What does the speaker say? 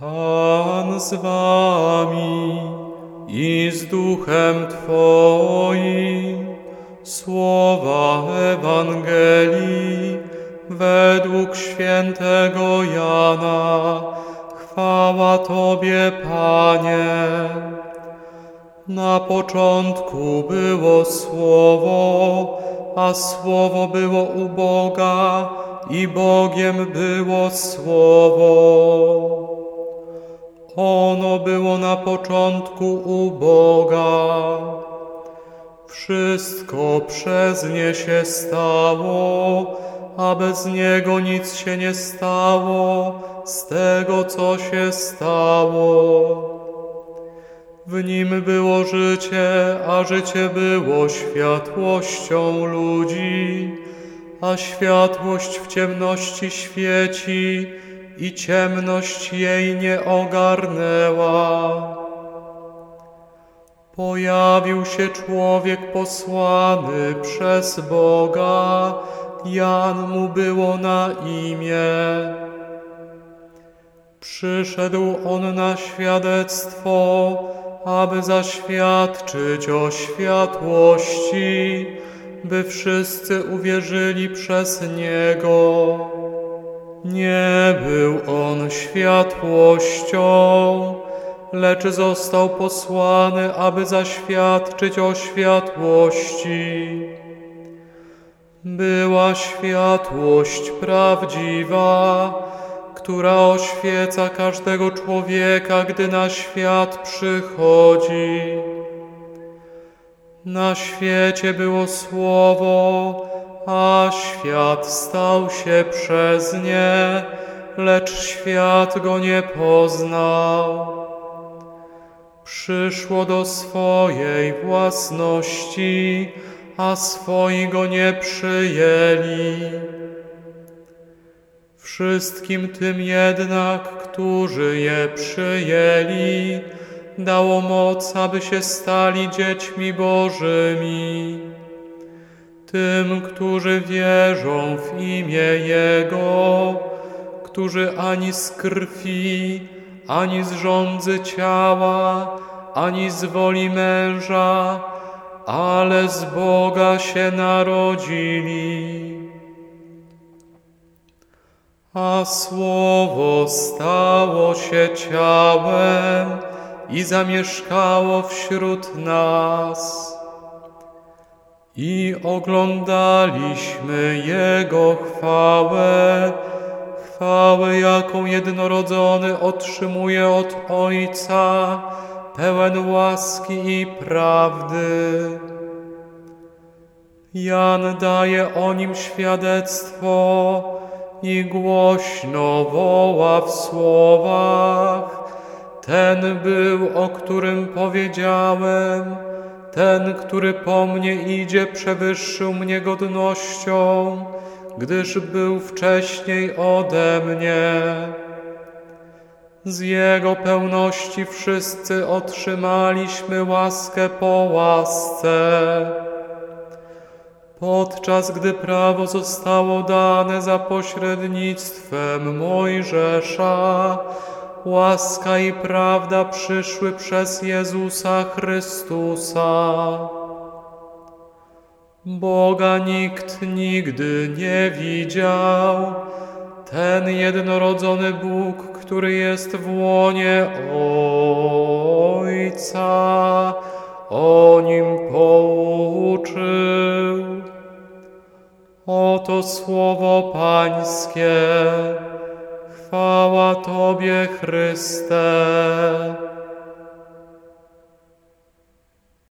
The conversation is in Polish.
Pan z wami i z duchem Twoim. Słowa Ewangelii według świętego Jana. Chwała Tobie, Panie. Na początku było Słowo, a Słowo było u Boga i Bogiem było Słowo. Ono było na początku u Boga. Wszystko przez nie się stało, a bez niego nic się nie stało z tego, co się stało. W nim było życie, a życie było światłością ludzi, a światłość w ciemności świeci i ciemność jej nie ogarnęła. Pojawił się człowiek posłany przez Boga, Jan mu było na imię. Przyszedł on na świadectwo, aby zaświadczyć o światłości, by wszyscy uwierzyli przez Niego. Nie był on światłością, lecz został posłany, aby zaświadczyć o światłości. Była światłość prawdziwa, która oświeca każdego człowieka, gdy na świat przychodzi. Na świecie było Słowo, a świat stał się przez nie, lecz świat go nie poznał. Przyszło do swojej własności, a swoi go nie przyjęli. Wszystkim tym jednak, którzy je przyjęli, dało moc, aby się stali dziećmi Bożymi. Tym, którzy wierzą w imię Jego, którzy ani z krwi, ani z rządzy ciała, ani z woli męża, ale z Boga się narodzili. A Słowo stało się ciałem i zamieszkało wśród nas. I oglądaliśmy Jego chwałę, chwałę, jaką jednorodzony otrzymuje od Ojca, pełen łaski i prawdy. Jan daje o nim świadectwo i głośno woła w słowach, ten był, o którym powiedziałem, ten, który po mnie idzie, przewyższył mnie godnością, gdyż był wcześniej ode mnie. Z Jego pełności wszyscy otrzymaliśmy łaskę po łasce. Podczas gdy prawo zostało dane za pośrednictwem Mojżesza, łaska i prawda przyszły przez Jezusa Chrystusa. Boga nikt nigdy nie widział, ten jednorodzony Bóg, który jest w łonie Ojca, o nim pouczył. Oto słowo Pańskie. Chwała Tobie, Chryste.